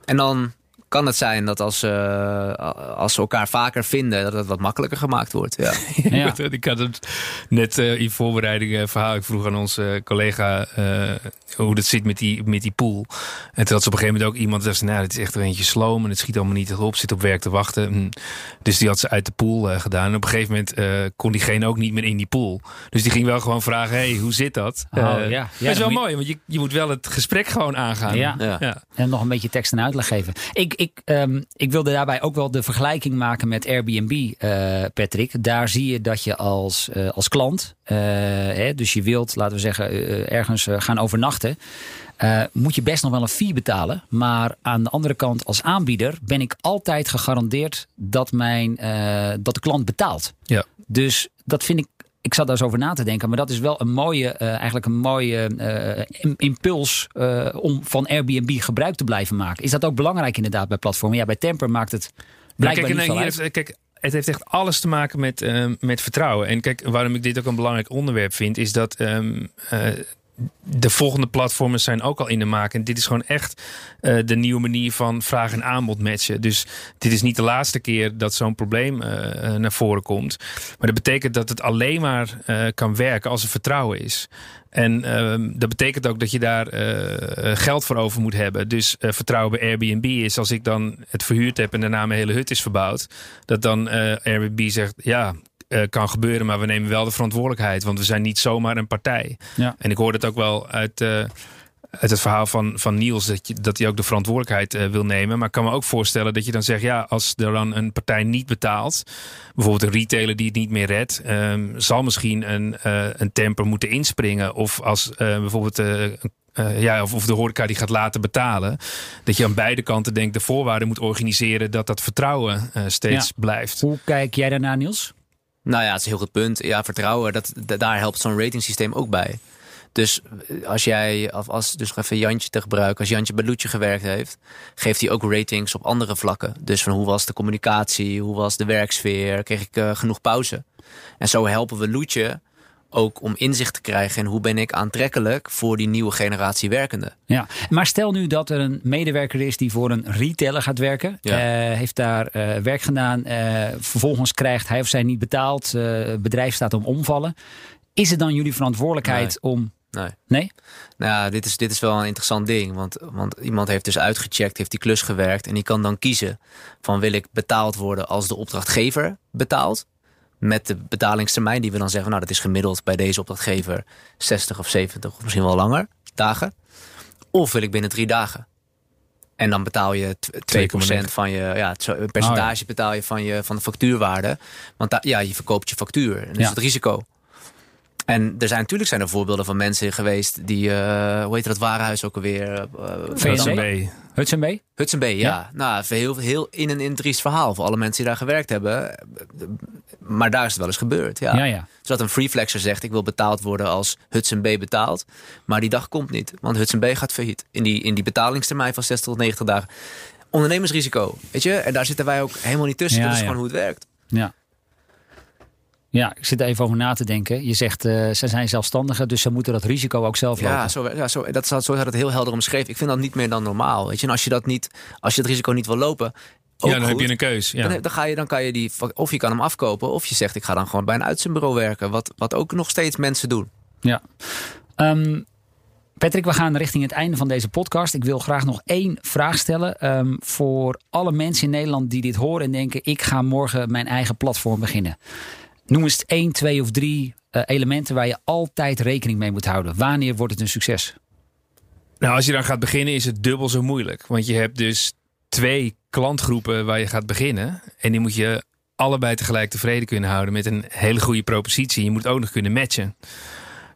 En dan kan het zijn dat als, eh, als ze elkaar vaker vinden... dat het wat makkelijker gemaakt wordt. Ja. Ja. Ik, had, het net eh, in voorbereiding eh, verhaal. Ik vroeg aan onze collega eh, hoe dat zit met die, met die pool. En toen had ze op een gegeven moment ook iemand die zei: Nou, het is echt een eentje sloom en het schiet allemaal niet op. Zit op werk te wachten. Hm. Dus die had ze uit de pool eh, gedaan. En op een gegeven moment eh, kon diegene ook niet meer in die pool. Dus die ging wel gewoon vragen: Hey, hoe zit dat? Oh, ja. Ja, het is wel mooi, want je, je moet wel het gesprek gewoon aangaan. Ja. Ja. ja. En nog een beetje tekst en uitleg geven. Ik, ik, ehm, ik wilde daarbij ook wel de vergelijking maken met Airbnb, eh, Patrick. Daar zie je dat je als, eh, als klant, eh, hè, dus je wilt, laten we zeggen, ergens gaan overnachten. moet je best nog wel een fee betalen. Maar aan de andere kant, als aanbieder, ben ik altijd gegarandeerd dat, mijn, dat de klant betaalt. Ja. Dus dat vind ik. Ik zat daar eens over na te denken, maar dat is wel een mooie, eh, eigenlijk een mooie eh, im- impuls eh, om van Airbnb gebruik te blijven maken. Is dat ook belangrijk inderdaad bij platformen? Ja, bij Temper maakt het blijkbaar kijk, niet hier kijk, het heeft echt alles te maken met, met vertrouwen. En kijk, waarom ik dit ook een belangrijk onderwerp vind, is dat ehm, eh, de volgende platformen zijn ook al in de maak. En dit is gewoon echt eh, de nieuwe manier van vraag en aanbod matchen. Dus dit is niet de laatste keer dat zo'n probleem eh, eh, naar voren komt. Maar dat betekent dat het alleen maar kan werken als er vertrouwen is. En ehm, dat betekent ook dat je daar geld voor over moet hebben. Dus vertrouwen bij Airbnb is als ik dan het verhuurd heb en daarna mijn hele hut is verbouwd. Dat dan Airbnb zegt, ja, eh, kan gebeuren, maar we nemen wel de verantwoordelijkheid. Want we zijn niet zomaar een partij. Ja. En ik hoorde het ook wel uit, eh, uit het verhaal van, van Niels, dat, je, dat hij ook de verantwoordelijkheid eh, wil nemen. Maar ik kan me ook voorstellen dat je dan zegt, ja, als er dan een partij niet betaalt, bijvoorbeeld een retailer die het niet meer redt, ehm, zal misschien een, een temper moeten inspringen. Of als bijvoorbeeld een ja, of, of de horeca die gaat laten betalen. Dat je aan beide kanten denkt de voorwaarden moet organiseren dat dat vertrouwen steeds Ja. blijft. Hoe kijk jij daarnaar, Niels? Nou ja, het is een heel goed punt. Ja, vertrouwen, dat, da- daar helpt zo'n ratingsysteem ook bij. Dus eh, als jij, als, als dus even Jantje te gebruiken, als Jantje bij Loetje gewerkt heeft, geeft hij ook ratings op andere vlakken. Dus van hoe was de communicatie, hoe was de werksfeer, kreeg ik eh, genoeg pauze. En zo helpen we Loetje ook om inzicht te krijgen in hoe ben ik aantrekkelijk voor die nieuwe generatie werkenden. Ja, maar stel nu dat er een medewerker is die voor een retailer gaat werken. Ja. eh, heeft daar eh, werk gedaan. eh, vervolgens krijgt hij of zij niet betaald. het bedrijf staat om omvallen. Is het dan jullie verantwoordelijkheid om... Nee. Nee? Nou, dit is, dit is wel een interessant ding. Want, want iemand heeft dus uitgecheckt, heeft die klus gewerkt. En die kan dan kiezen van wil ik betaald worden als de opdrachtgever betaalt. Met de betalingstermijn die we dan zeggen, nou dat is gemiddeld bij deze opdrachtgever 60 of 70 of misschien wel langer dagen. Of wil ik binnen drie dagen. En dan betaal je tw- 2% van je, ja, het percentage betaal je van, je van de factuurwaarde. Want ja, je verkoopt je factuur. En dat Ja. is het risico. En er zijn natuurlijk zijn er voorbeelden van mensen geweest die, uh, hoe heet dat warenhuis ook alweer? Uh. Hudson Bay? Hudson Bay, ja. ja. Nou, heel, heel in een intriest verhaal voor alle mensen die daar gewerkt hebben. Maar daar is het wel eens gebeurd, ja. ja, ja. Zodat een freeflexer zegt, ik wil betaald worden als Hudson Bay betaalt. Maar die dag komt niet, want Hudson Bay gaat failliet. In die, in die betalingstermijn van 60 tot 90 dagen. Ondernemersrisico, weet je? En daar zitten wij ook helemaal niet tussen. dat is gewoon hoe het werkt. Ja. Ja, ik zit er even over na te denken. Je zegt, uh, ze zijn zelfstandigen, dus ze moeten dat risico ook zelf lopen. Ja, zo, ja zo, dat, zo had het heel helder omschreven. Ik vind dat niet meer dan normaal. Weet je? En als je, dat niet, als je het risico niet wil lopen, ja, dan heb je een keus. Ja. Dan, dan, ga je, dan kan je die, of je kan hem afkopen, of je zegt ik ga dan gewoon bij een uitzendbureau werken. Wat, wat ook nog steeds mensen doen. Ja. Um, Patrick, we gaan richting het einde van deze podcast. Ik wil graag nog één vraag stellen um, voor alle mensen in Nederland die dit horen en denken: ik ga morgen mijn eigen platform beginnen. Noem eens één, twee of drie uh, elementen waar je altijd rekening mee moet houden. Wanneer wordt het een succes? Nou, als je dan gaat beginnen, is het dubbel zo moeilijk. Want je hebt dus twee klantgroepen waar je gaat beginnen. En die moet je allebei tegelijk tevreden kunnen houden met een hele goede propositie. Je moet ook nog kunnen matchen.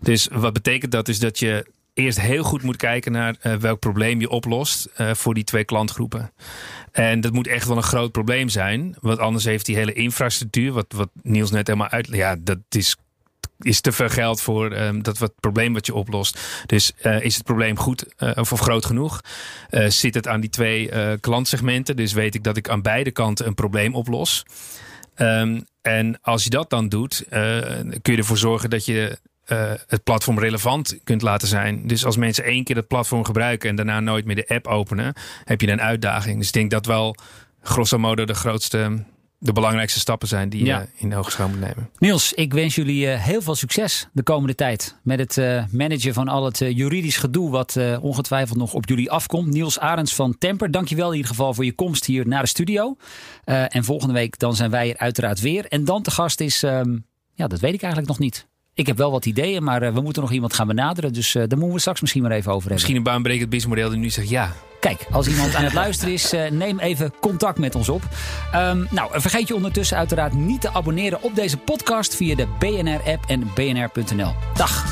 Dus wat betekent dat? Is dat je eerst heel goed moet kijken naar uh, welk probleem je oplost uh, voor die twee klantgroepen. En dat moet echt wel een groot probleem zijn. Want anders heeft die hele infrastructuur, wat, wat Niels net helemaal uit. Ja, dat is is te veel geld voor um, dat wat probleem wat je oplost. Dus uh, is het probleem goed of, groot genoeg? Zit het aan die twee klantsegmenten? Dus weet ik dat ik aan beide kanten een probleem oplos. Um, en als je dat dan doet, kun je ervoor zorgen dat je uh, het platform relevant kunt laten zijn. Dus als mensen één keer het platform gebruiken en daarna nooit meer de app openen, heb je een uitdaging. Dus ik denk dat wel grosso modo de grootste, de belangrijkste stappen zijn die je in de hogeschool moet nemen. Niels, ik wens jullie uh, heel veel succes de komende tijd met het uh, managen van al het juridisch gedoe wat ongetwijfeld nog op jullie afkomt. Niels Arends van Temper, dankjewel in ieder geval voor je komst hier naar de studio. en volgende week dan zijn wij er uiteraard weer. En dan te gast is, um, ja dat weet ik eigenlijk nog niet. Ik heb wel wat ideeën, maar uh, we moeten nog iemand gaan benaderen. Dus uh, daar moeten we straks misschien maar even over hebben. Misschien een baanbrekend businessmodel die nu zegt ja. Kijk, als iemand aan het luisteren is, uh, neem even contact met ons op. Um, nou, vergeet je ondertussen uiteraard niet te abonneren op deze podcast via de BNR-app en bnr.nl. Dag!